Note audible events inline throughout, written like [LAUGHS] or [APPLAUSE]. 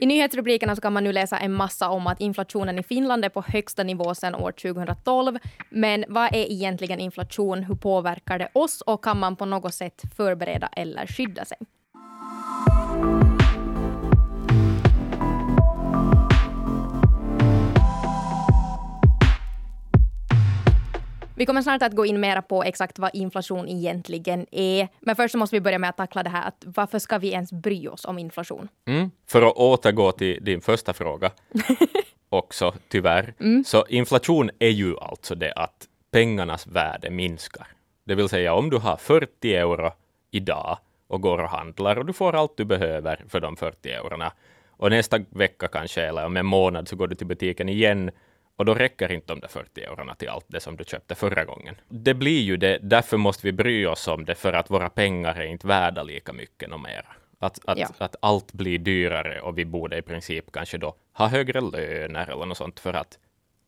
I nyhetsrubrikerna så kan man nu läsa en massa om att inflationen i Finland är på högsta nivå sedan år 2012. Men vad är egentligen inflation? Hur påverkar det oss? Och kan man på något sätt förbereda eller skydda sig? Vi kommer snart att gå in mera på exakt vad inflation egentligen är. Men först måste vi börja med att tackla det här att varför ska vi ens bry oss om inflation? Mm. För att återgå till din första fråga [LAUGHS] också, tyvärr. Mm. Så inflation är ju alltså det att pengarnas värde minskar. Det vill säga om du har 40 euro idag och går och handlar och du får allt du behöver för de 40 eurona. Och nästa vecka kanske, eller om en månad, så går du till butiken igen och då räcker inte de där 40 eurona till allt det som du köpte förra gången. Det blir ju det, därför måste vi bry oss om det, för att våra pengar är inte värda lika mycket och mera. Att, att, ja. att allt blir dyrare och vi borde i princip kanske då ha högre löner eller något sånt för att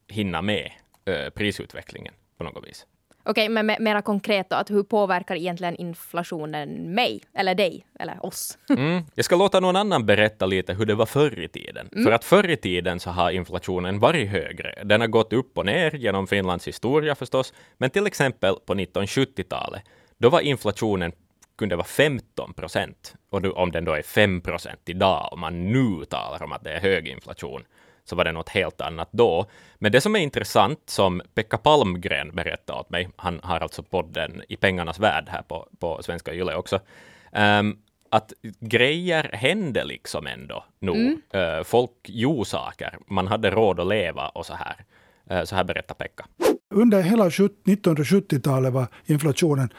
hinna med ö, prisutvecklingen på något vis. Okej, men mera konkret då, att hur påverkar egentligen inflationen mig, eller dig, eller oss? [LAUGHS] Mm. Jag ska låta någon annan berätta lite hur det var förr i tiden. Mm. För att förr i tiden så har inflationen varit högre. Den har gått upp och ner genom Finlands historia förstås, men till exempel på 1970-talet, då var inflationen kunde vara 15 procent. Och om den då är 5 procent idag, om man nu talar om att det är hög inflation, så var det något helt annat då. Men det som är intressant, som Pekka Palmgren berättade åt mig, han har alltså podden I pengarnas värld här på, på Svenska Yle också, um, att grejer hände liksom ändå nu. Mm. Uh, folk gjorde saker, man hade råd att leva och så här. Uh, så här berättar Pekka. Under hela 1970-talet var inflationen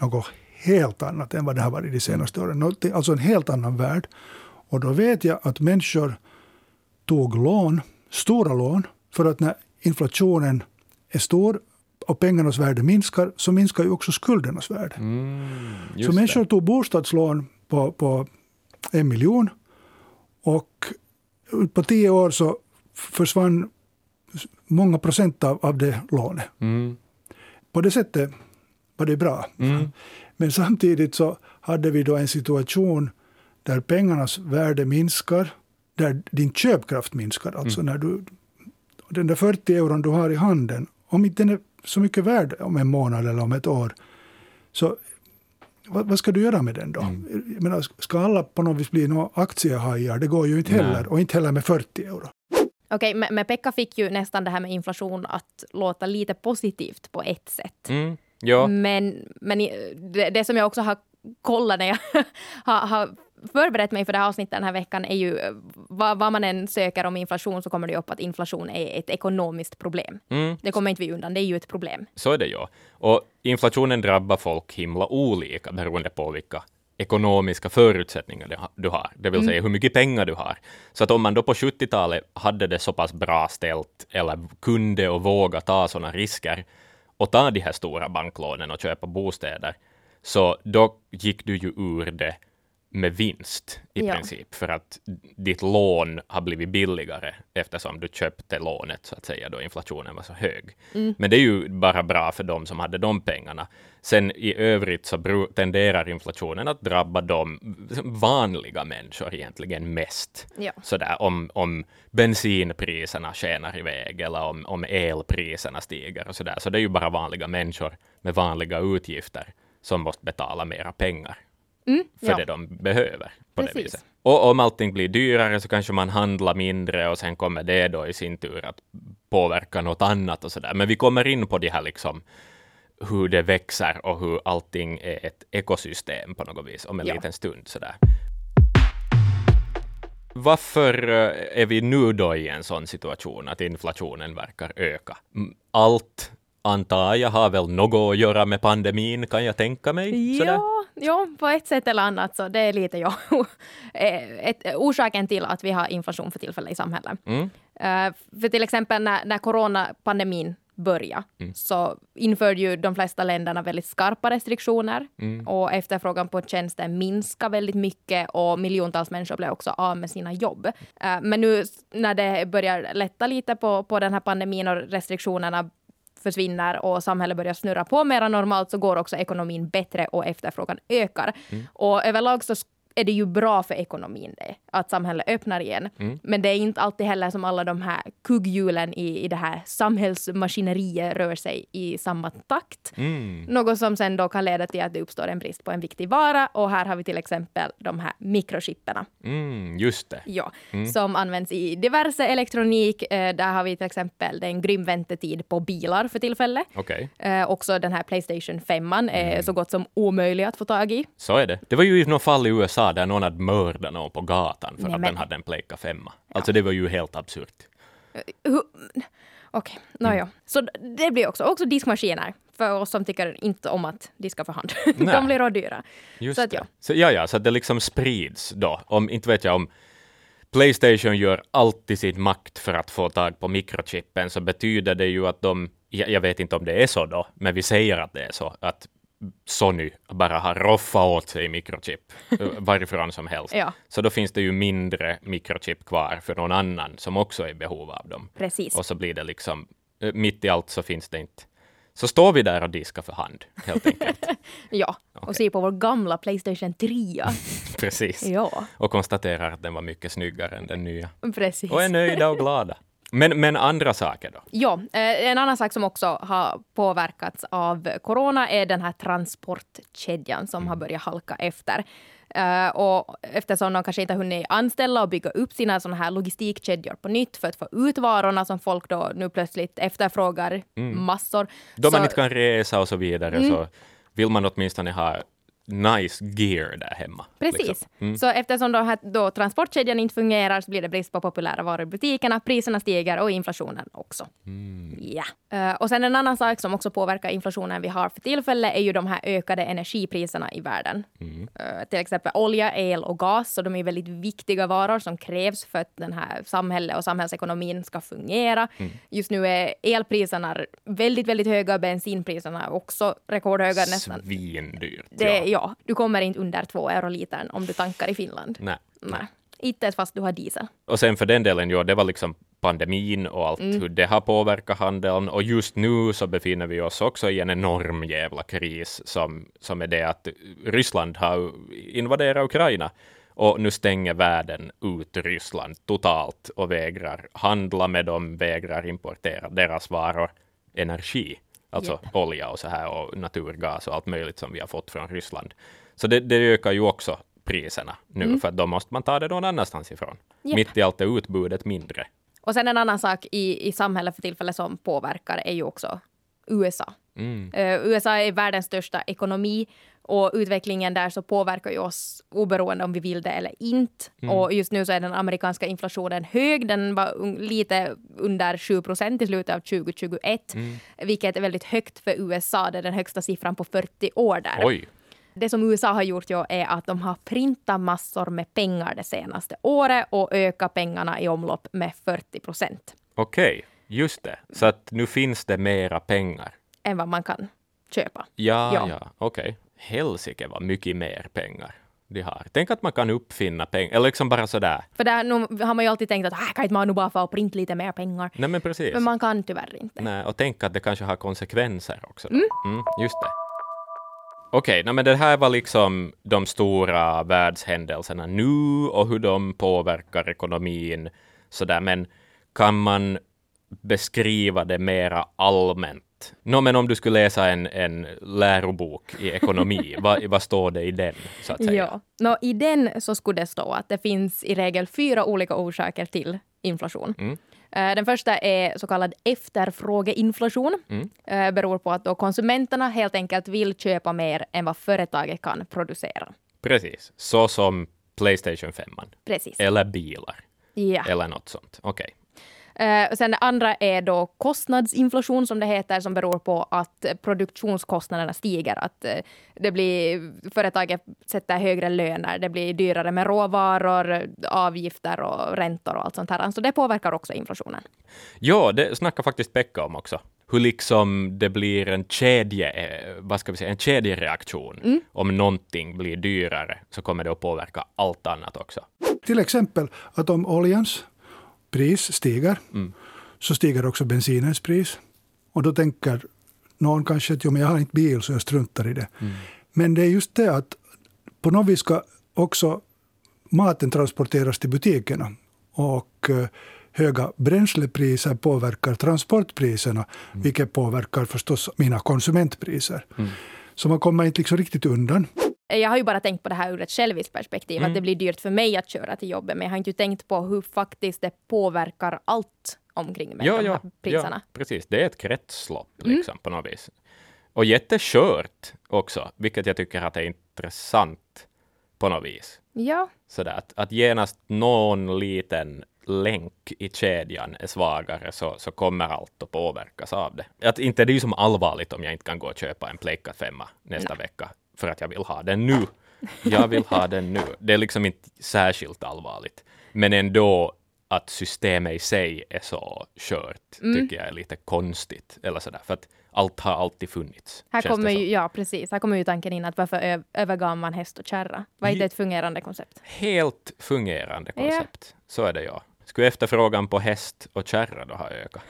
något helt annat än vad det har varit de senaste åren. Alltså en helt annan värld. Och då vet jag att människor tog lån, stora lån, för att när inflationen är stor och pengarnas värde minskar, så minskar ju också skuldernas värde. Mm, så människor det. tog bostadslån på, på en miljon och på tio år så försvann många procent av, av det lånet. Mm. På det sättet var det bra. Mm. Men samtidigt så hade vi då en situation där pengarnas värde minskar där din köpkraft minskar. Alltså mm. när du, den där 40 euron du har i handen, om inte den är så mycket värd om en månad eller om ett år, så vad, vad ska du göra med den då? Mm. menar, ska alla på något vis bli några aktiehajar? Det går ju inte heller. Nej. Och inte heller med 40 euro. Okej, men, men Pekka fick ju nästan det här med inflation att låta lite positivt på ett sätt. Mm. Ja. Men, men det, det som jag också har kollat när jag [LAUGHS] har, har förberett mig för det här avsnittet den här veckan är ju vad, vad, man än söker om inflation så kommer det upp att inflation är ett ekonomiskt problem. Mm. Det kommer inte vi undan, det är ju ett problem. Så är det ju. Och inflationen drabbar folk himla olika beroende på vilka ekonomiska förutsättningar du har, det vill mm. säga hur mycket pengar du har. Så att om man då på 70-talet hade det så pass bra ställt eller kunde och våga ta sådana risker och ta de här stora banklånen och köpa bostäder, så då gick du ju ur det med vinst i ja. princip, för att ditt lån har blivit billigare eftersom du köpte lånet så att säga då inflationen var så hög. Mm. Men det är ju bara bra för de som hade de pengarna. Sen i övrigt så tenderar inflationen att drabba de vanliga människor egentligen mest. Ja. Sådär om, om bensinpriserna skenar iväg eller om, om elpriserna stiger och sådär. Så det är ju bara vanliga människor med vanliga utgifter som måste betala mera pengar mm, för ja. det de behöver. på Precis. det viset. Och om allting blir dyrare så kanske man handlar mindre och sen kommer det då i sin tur att påverka något annat och så där. Men vi kommer in på det här liksom hur det växer och hur allting är ett ekosystem på något vis om en ja. liten stund. Så där. Varför eh, är vi nu då i en sån situation att inflationen verkar öka? Allt antar jag har väl något att göra med pandemin kan jag tänka mig. Ja, ja, på ett sätt eller annat så det är lite ja, [LAUGHS] ett, orsaken till att vi har inflation för tillfället i samhället. Mm. Uh, för till exempel när, när coronapandemin började mm. så införde ju de flesta länderna väldigt skarpa restriktioner mm. och efterfrågan på tjänster minskade väldigt mycket och miljontals människor blev också av med sina jobb. Men nu när det börjar lätta lite på, på den här pandemin och restriktionerna försvinner och samhället börjar snurra på mera normalt så går också ekonomin bättre och efterfrågan ökar. Mm. Och överlag så är det ju bra för ekonomin det, att samhället öppnar igen. Mm. Men det är inte alltid heller som alla de här kugghjulen i, i det här samhällsmaskineriet rör sig i samma takt. Mm. Något som sen då kan leda till att det uppstår en brist på en viktig vara. Och här har vi till exempel de här mikrochipperna. Mm, just det. Ja, mm. som används i diverse elektronik. Eh, där har vi till exempel det är en grym väntetid på bilar för tillfället. Okay. Eh, också den här Playstation 5 är mm. så gott som omöjlig att få tag i. Så är det. Det var ju i något fall i USA där någon hade mördat någon på gatan för Nej, att men... den hade en Playka 5. Alltså det var ju helt absurt. Uh, Okej, okay. nåja. Mm. Så det blir också, också diskmaskiner för oss som tycker inte om att diska för hand. [LAUGHS] De blir då dyra. Just så att, ja. Så, ja, ja, så att det liksom sprids då. Om, inte vet jag om Playstation gör alltid sin makt för att få tag på mikrochippen, så betyder det ju att de, jag vet inte om det är så då, men vi säger att det är så, att Sony bara har roffat åt sig mikrochip eh, varifrån som helst. Ja. Så då finns det ju mindre mikrochip kvar för någon annan som också är i behov av dem. Precis. Och så blir det liksom, eh, mitt i allt så finns det inte så står vi där och diskar för hand, helt enkelt. [LAUGHS] ja, okay. och ser på vår gamla Playstation 3. [LAUGHS] Precis. Ja. Och konstaterar att den var mycket snyggare än den nya. Precis. Och är nöjda och glada. Men, men andra saker då? Ja, eh, en annan sak som också har påverkats av corona är den här transportkedjan som mm. har börjat halka efter. Uh, och eftersom de kanske inte hunnit anställa och bygga upp sina såna här logistikkedjor på nytt för att få ut varorna som folk då nu plötsligt efterfrågar mm. massor. Då så, man inte kan resa och så vidare mm. så vill man åtminstone ha nice gear där hemma. Precis. Liksom. Mm. Så eftersom då, här, då transportkedjan inte fungerar så blir det brist på populära varor i butikerna, priserna stiger och inflationen också. Mm. Ja. Uh, och sen en annan sak som också påverkar inflationen vi har för tillfället är ju de här ökade energipriserna i världen. Mm. Uh, till exempel olja, el och gas, så de är väldigt viktiga varor som krävs för att den här samhället och samhällsekonomin ska fungera. Mm. Just nu är elpriserna väldigt, väldigt höga, bensinpriserna också rekordhöga nästan. Svindyrt. Det, ja, du kommer inte under två euro litern om du tankar i Finland. Nej. Nej. Inte ens fast du har diesel. Och sen för den delen, ja, det var liksom pandemin och allt mm. hur det har påverkat handeln. Och just nu så befinner vi oss också i en enorm jävla kris som, som är det att Ryssland har invaderat Ukraina. Och nu stänger världen ut Ryssland totalt och vägrar handla med dem, vägrar importera deras varor, energi Alltså yep. olja och så här och naturgas och allt möjligt som vi har fått från Ryssland. Så det, det ökar ju också priserna nu, mm. för då måste man ta det någon annanstans ifrån. Yep. Mitt i allt är utbudet mindre. Och sen en annan sak i, i samhället för tillfället som påverkar är ju också USA. Mm. Uh, USA är världens största ekonomi och utvecklingen där så påverkar ju oss oberoende om vi vill det eller inte. Mm. Och just nu så är den amerikanska inflationen hög. Den var lite under 7 procent i slutet av 2021, mm. vilket är väldigt högt för USA. Det är den högsta siffran på 40 år där. Oj. Det som USA har gjort ju är att de har printat massor med pengar det senaste året och ökat pengarna i omlopp med 40 procent. Okej, okay. just det. Så att nu finns det mera pengar. Än vad man kan köpa. Ja, ja, ja. okej. Okay helsike vad mycket mer pengar de har. Tänk att man kan uppfinna pengar, eller liksom bara sådär. För där nu har man ju alltid tänkt att äh, kan inte man nu bara få printa lite mer pengar? Nej men precis. Men man kan tyvärr inte. Nej, och tänk att det kanske har konsekvenser också. Mm. Mm, just det. Okej, okay, men det här var liksom de stora världshändelserna nu och hur de påverkar ekonomin sådär, men kan man beskriva det mera allmänt No, men om du skulle läsa en, en lärobok i ekonomi, [LAUGHS] vad, vad står det i den? Så att säga? Ja. No, I den så skulle det stå att det finns i regel fyra olika orsaker till inflation. Mm. Uh, den första är så kallad efterfrågeinflation. Mm. Uh, beror på att då konsumenterna helt enkelt vill köpa mer än vad företaget kan producera. Precis, så som Playstation 5. Precis. Eller bilar. Ja. Eller något sånt. Okej. Okay. Uh, sen det andra är då kostnadsinflation som det heter, som beror på att produktionskostnaderna stiger. Att uh, det blir, företaget sätter högre löner, det blir dyrare med råvaror, avgifter och räntor och allt sånt här. Så det påverkar också inflationen. Ja, det snackar faktiskt Pekka om också. Hur liksom det blir en kedje, eh, vad ska vi säga, en kedjereaktion. Mm. Om någonting blir dyrare så kommer det att påverka allt annat också. Till exempel att om oljans pris stiger, mm. så stiger också bensinens pris. Och då tänker någon kanske att jo, men jag har inte bil så jag struntar i det. Mm. Men det är just det att på något vis ska också maten transporteras till butikerna och eh, höga bränslepriser påverkar transportpriserna, mm. vilket påverkar förstås mina konsumentpriser. Mm. Så man kommer inte liksom riktigt undan. Jag har ju bara tänkt på det här ur ett själviskt perspektiv, mm. att det blir dyrt för mig att köra till jobbet, men jag har inte tänkt på hur faktiskt det påverkar allt omkring mig, ja, de här ja, priserna. Ja, precis. Det är ett kretslopp mm. liksom, mm. på något vis. Och jätteskört också, vilket jag tycker att är intressant på något vis. Ja. Sådär, att, att genast någon liten länk i kedjan är svagare så, så kommer allt att påverkas av det. Att inte det är ju som allvarligt om jag inte kan gå och köpa en Pleikat femma nästa Nej. vecka för att jag vill ha den nu. Jag vill ha den nu. Det är liksom inte särskilt allvarligt. Men ändå att systemet i sig är så kört, mm. tycker jag är lite konstigt. Eller sådär, för att allt har alltid funnits. Här kommer ju, ja, precis. Här kommer ju tanken in att varför övergav man häst och kärra? Var inte ett fungerande koncept? Helt fungerande koncept. Ja. Så är det ja. Skulle efterfrågan på häst och kärra då ha ökat?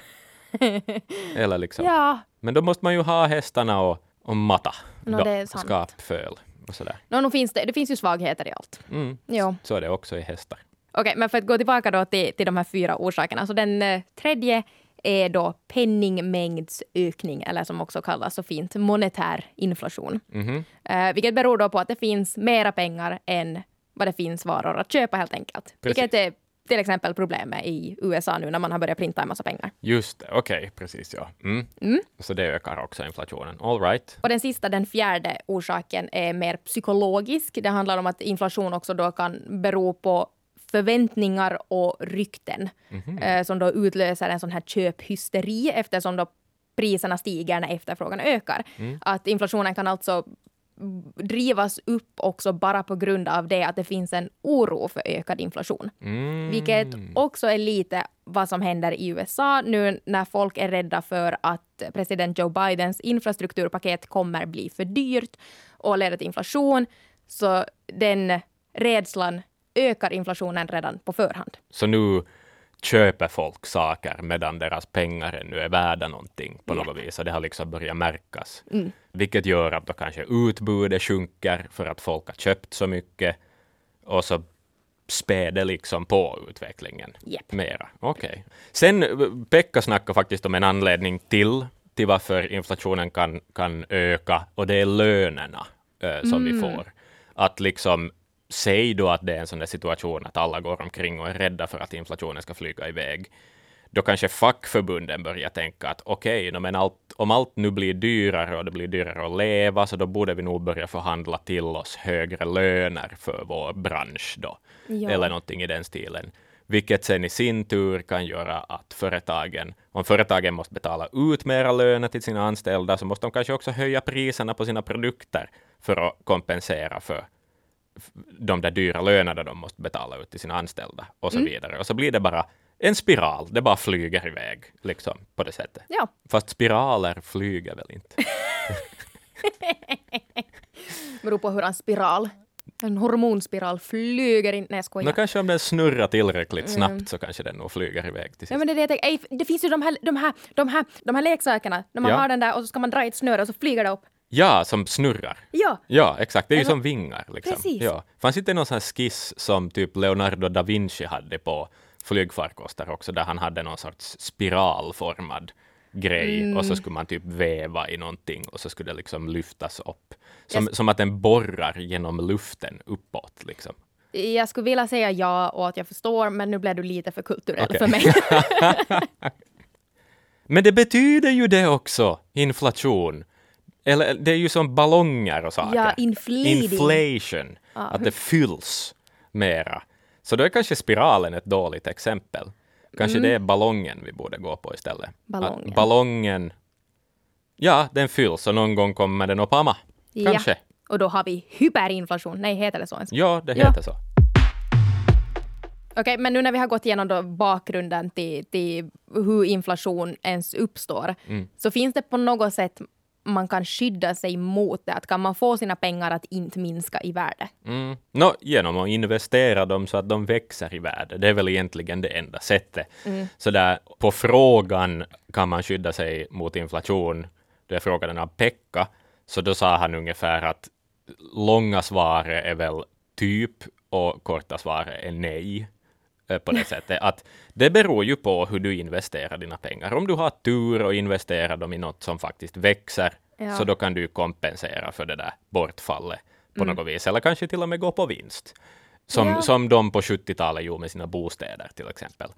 [LAUGHS] Eller liksom. Ja. Men då måste man ju ha hästarna och, och matta. No, då, det är sant. Skapföl och sådär. No, no, finns det, det finns ju svagheter i allt. Mm. Jo. Så är det också i hästar. Okej, okay, men för att gå tillbaka då till, till de här fyra orsakerna. Så den eh, tredje är då penningmängdsökning, eller som också kallas så fint monetär inflation. Mm -hmm. eh, vilket beror då på att det finns mera pengar än vad det finns varor att köpa helt enkelt. Precis. Vilket är till exempel problemet i USA nu när man har börjat printa en massa pengar. Just det, okej, okay, precis ja. Mm. Mm. Så det ökar också inflationen. All right. Och den sista, den fjärde orsaken är mer psykologisk. Det handlar om att inflation också då kan bero på förväntningar och rykten mm -hmm. eh, som då utlöser en sån här köphysteri eftersom då priserna stiger när efterfrågan ökar. Mm. Att inflationen kan alltså drivas upp också bara på grund av det att det finns en oro för ökad inflation. Mm. Vilket också är lite vad som händer i USA nu när folk är rädda för att president Joe Bidens infrastrukturpaket kommer bli för dyrt och leda till inflation. Så den rädslan ökar inflationen redan på förhand. Så nu köper folk saker medan deras pengar ännu är värda någonting på ja. något vis. Och det har liksom börjat märkas. Mm. Vilket gör att då kanske utbudet sjunker för att folk har köpt så mycket. Och så späder liksom på utvecklingen yep. mera. Okej. Okay. Sen Pekka snackar faktiskt om en anledning till till varför inflationen kan, kan öka och det är lönerna äh, som mm. vi får. Att liksom säg då att det är en sån situation att alla går omkring och är rädda för att inflationen ska flyga iväg. Då kanske fackförbunden börjar tänka att okej, okay, men allt, om allt nu blir dyrare och det blir dyrare att leva, så då borde vi nog börja förhandla till oss högre löner för vår bransch då. Ja. Eller någonting i den stilen. Vilket sen i sin tur kan göra att företagen, om företagen måste betala ut mera löner till sina anställda, så måste de kanske också höja priserna på sina produkter för att kompensera för de där dyra lönerna de måste betala ut till sina anställda och så mm. vidare. Och så blir det bara en spiral, det bara flyger iväg liksom på det sättet. Ja. Fast spiraler flyger väl inte? [LAUGHS] beror på hur en spiral en hormonspiral flyger in. Nej, jag skojar. No, kanske om den snurrar tillräckligt snabbt mm. så kanske den nog flyger iväg till sist. Ja, men det, det, det, det finns ju de här, de här, de här, de här leksakerna, när man ja. har den där och så ska man dra i ett snöre och så flyger det upp. Ja, som snurrar. Ja, ja exakt. Det är ju som vingar. Liksom. Precis. Ja. Fanns inte någon sån skiss som typ Leonardo da Vinci hade på flygfarkoster också, där han hade någon sorts spiralformad grej mm. och så skulle man typ väva i någonting och så skulle det liksom lyftas upp. Som, som att den borrar genom luften uppåt. Liksom. Jag skulle vilja säga ja och att jag förstår, men nu blev du lite för kulturell okay. för mig. [LAUGHS] men det betyder ju det också, inflation. Eller det är ju som ballonger och saker. Ja, inflating. Inflation. Ah. Att det fylls mera. Så då är kanske spiralen ett dåligt exempel. Kanske mm. det är ballongen vi borde gå på istället. Ballongen. Att ballongen, ja, den fylls och någon gång kommer den att pamma. Kanske. Ja. Och då har vi hyperinflation. Nej, heter det så ens? Ja, det heter ja. så. Okej, okay, men nu när vi har gått igenom då bakgrunden till, till hur inflation ens uppstår, mm. så finns det på något sätt man kan skydda sig mot det? Att kan man få sina pengar att inte minska i värde? Mm. No, genom att investera dem så att de växer i värde. Det är väl egentligen det enda sättet. Mm. Så där, på frågan kan man skydda sig mot inflation, då jag frågade den av Pekka, så då sa han ungefär att långa svaret är väl typ och korta svaret är nej på det [LAUGHS] sättet att det beror ju på hur du investerar dina pengar. Om du har tur och investerar dem i något som faktiskt växer, Ja. så då kan du kompensera för det där bortfallet på Mm. något vis, eller kanske till och med gå på vinst. Som, Ja. som de på 70-talet gjorde med sina bostäder till exempel.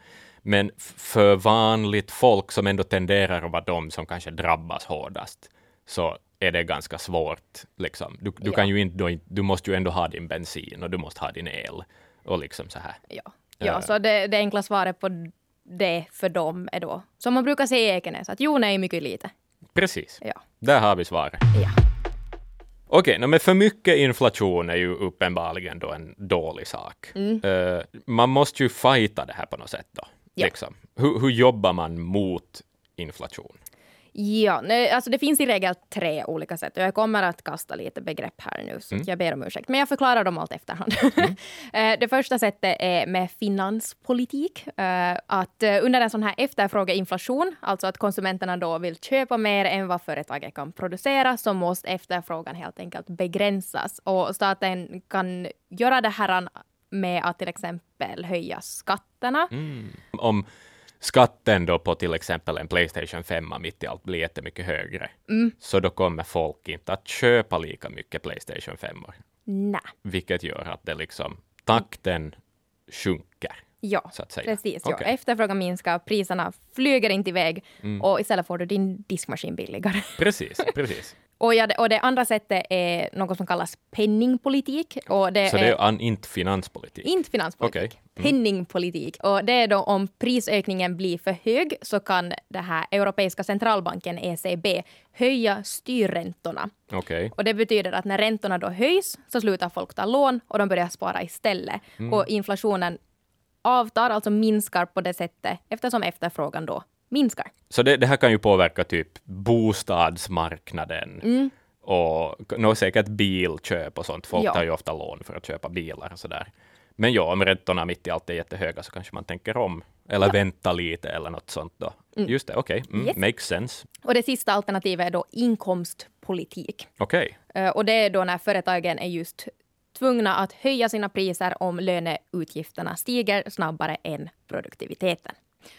Men för vanligt folk som ändå tenderar att vara de som kanske drabbas hårdast, så är det ganska svårt. Liksom. Du, du, Ja. kan ju inte- du måste ju ändå ha din bensin och du måste ha din el. Och liksom så här. Ja, Ja. så det, det enkla svaret på det för dem är då, som man brukar säga i Ekenäs, att jo, nej, mycket lite. Precis, Ja. där har vi svaret. Ja. Okej, no, men för mycket inflation är ju uppenbarligen då en dålig sak. Eh, man måste ju fighta det här på något sätt då. Ja. Liksom. Hur, hur jobbar man mot inflation? Ja, nej, alltså det finns i regel tre olika sätt jag kommer att kasta lite begrepp här nu, så att jag ber om ursäkt. Men jag förklarar dem allt efterhand. [LAUGHS] Eh, det första sättet är med finanspolitik. Eh, Att eh, under en sån här efterfrågeinflation, alltså att konsumenterna då vill köpa mer än vad företaget kan producera, så måste efterfrågan helt enkelt begränsas. Och staten kan göra det här med att till exempel höja skatterna. Om skatten då på till exempel en Playstation 5 mitt i allt blir jättemycket högre, så då kommer folk inte att köpa lika mycket Playstation 5 Nej. vilket gör att det liksom takten sjunker. Ja, precis. Ja. Efterfrågan minskar, priserna flyger inte iväg Mm. och istället får du din diskmaskin billigare. Precis, precis. Och, ja, det, och det andra sättet är något som kallas penningpolitik. Och det Så det är an, inte finanspolitik. inte finanspolitik. Okej. Mm. Penningpolitik. Och det är då om prisökningen blir för hög så kan det här Europeiska centralbanken, ECB, höja styrräntorna. Okej. Och det betyder att när räntorna då höjs så slutar folk ta lån och de börjar spara istället. Mm. Och inflationen avtar, alltså minskar på det sättet eftersom efterfrågan då minskar. Så det, det här kan ju påverka typ bostadsmarknaden Mm. och nå, säkert bilköp och sånt. Folk Ja. tar ju ofta lån för att köpa bilar och sådär. Men ja, om räntorna mitt i allt är jättehöga så kanske man tänker om eller vänta lite eller något sånt då. Just det, okej. Mm, Yes. Makes sense. Och det sista alternativet är då inkomstpolitik. Okej. Eh, Och det är då när företagen är just tvungna att höja sina priser om löneutgifterna stiger snabbare än produktiviteten.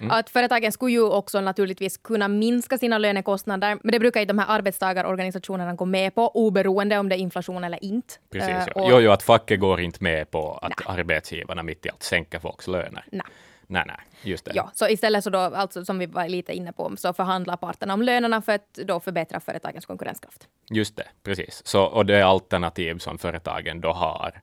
Att företagen skulle ju också naturligtvis kunna minska sina lönekostnader, men det brukar ju de här arbetstagarorganisationerna gå med på, oberoende om det är inflation eller inte. Precis. Eh, Ja. och- Jo, jo, att facket går inte med på att arbetsgivarna mitt i allt sänker folks löner. Nej. Nej, nej, just det. Ja, så istället så då, alltså som vi var lite inne på, så förhandlar parterna om lönerna för att då förbättra företagens konkurrenskraft. Just det, precis. Så, och det alternativ som företagen då har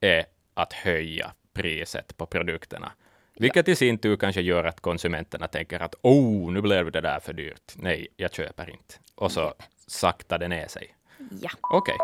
är att höja priset på produkterna. Vilket i sin tur kanske gör att konsumenterna tänker att oh, nu blev det där för dyrt. Nej, jag köper inte. Och så saktar det ner sig. Ja. Okej.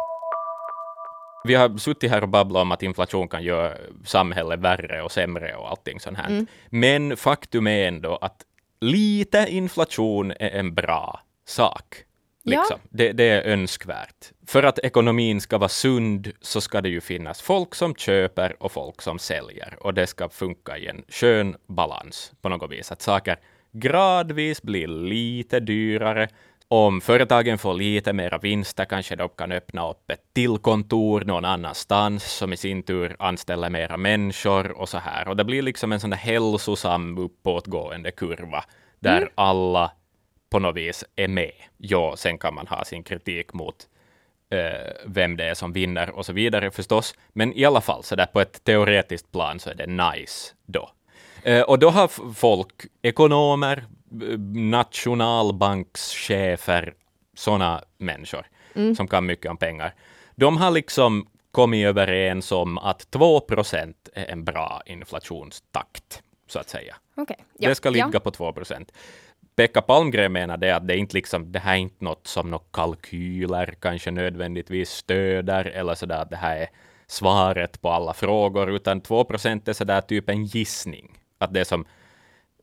Vi har suttit här och babblat om att inflation kan göra samhället värre och sämre och allting sånt här. Men faktum är ändå att lite inflation är en bra sak. Ja. Liksom. Det, det är önskvärt. För att ekonomin ska vara sund så ska det ju finnas folk som köper och folk som säljer. Och det ska funka i en skön balans på något vis. Att saker gradvis blir lite dyrare. Om företagen får lite mera vinster kanske de kan öppna upp ett till kontor någon annanstans som i sin tur anställer mera människor och så här. Och det blir liksom en sån där hälsosam uppåtgående kurva där alla på något vis är med. Ja, sen kan man ha sin kritik mot eh, vem det är som vinner och så vidare förstås. Men i alla fall, så där på ett teoretiskt plan så är det nice då. Eh, och då har folk, ekonomer, eh, nationalbankschefer, sådana människor som kan mycket om pengar, de har liksom kommit överens om att 2 procent är en bra inflationstakt, så att säga. Okej. Det ska ligga Ja. på 2 procent. Pekka Palmgren menar det att det inte liksom, det här är inte något som några kalkyler kanske nödvändigtvis stöder eller sådär att det här är svaret på alla frågor, utan 2 procent är sådär typ en gissning. Att det är som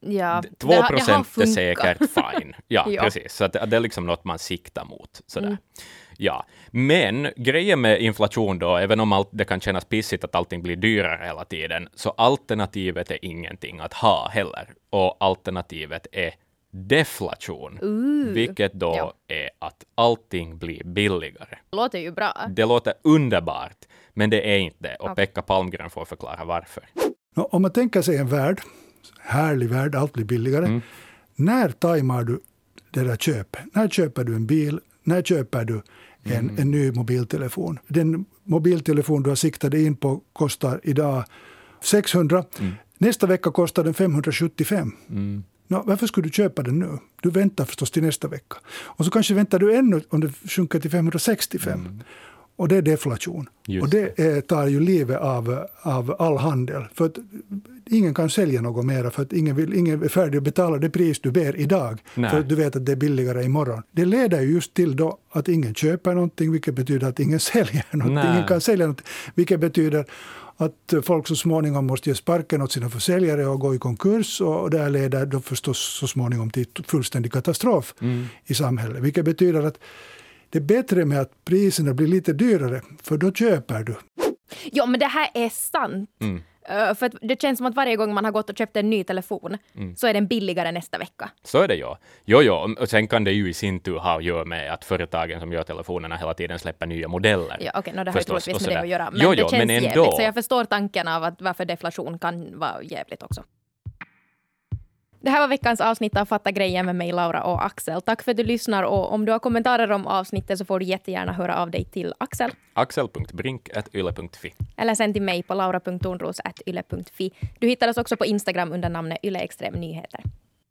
Ja, 2 det procent är säkert [LAUGHS] fine. Ja, Ja. precis. Så att det, det är liksom något man siktar mot. Sådär. Ja, men grejen med inflation då, även om allt, det kan kännas pissigt att allting blir dyrare hela tiden, så alternativet är ingenting att ha heller. Och alternativet är deflation, vilket då Ja. är att allting blir billigare. låter ju bra. Det låter underbart, Men det är inte det, och okay. Pekka Palmgren får förklara varför. Om man tänker sig en värld, härlig värld, allt blir billigare. Mm. När tajmar du det där köpet? När köper du en bil? När köper du en, mm. en ny mobiltelefon? Den mobiltelefon du har siktat in på kostar idag 600. Mm. Nästa vecka kostar den 575. Mm. No, varför skulle du köpa den nu? Du väntar förstås till nästa vecka. Och så kanske väntar du ännu om det sjunker till 565. Mm. Och det är deflation. Just och det är, tar ju livet av, av all handel. För att ingen kan sälja något mer för att ingen, vill, ingen är färdig att betala det pris du ber idag. Nej. För att du vet att det är billigare imorgon. Det leder just till då att ingen köper någonting, vilket betyder att ingen [LAUGHS] säljer någonting. Nej. Ingen kan sälja någonting, vilket betyder att folk så småningom måste ge sparken åt sina försäljare och gå i konkurs och det leder då förstås så småningom till fullständig katastrof mm. i samhället. Vilket betyder att det är bättre med att priserna blir lite dyrare, för då köper du. Ja, men det här är sant. Mm. Uh, för det känns som att varje gång man har gått och köpt en ny telefon mm. så är den billigare nästa vecka. Så är det ja. Jo, jo, och sen kan det ju i sin tur ha att göra med att företagen som gör telefonerna hela tiden släpper nya modeller. Ja, okej, okay, no, det har ju troligtvis med det att göra. Men jo, jo, det känns men ändå. jävligt, så jag förstår tanken av att varför deflation kan vara jävligt också. Det här var veckans avsnitt av Fatta grejen med mig, Laura och Axel. Tack för att du lyssnar och om du har kommentarer om avsnittet så får du jättegärna höra av dig till Axel. Axel.brink.yle.fi Eller sen till mig på laura.tornros.yle.fi. Du hittar oss också på Instagram under namnet Yle Extrem Nyheter.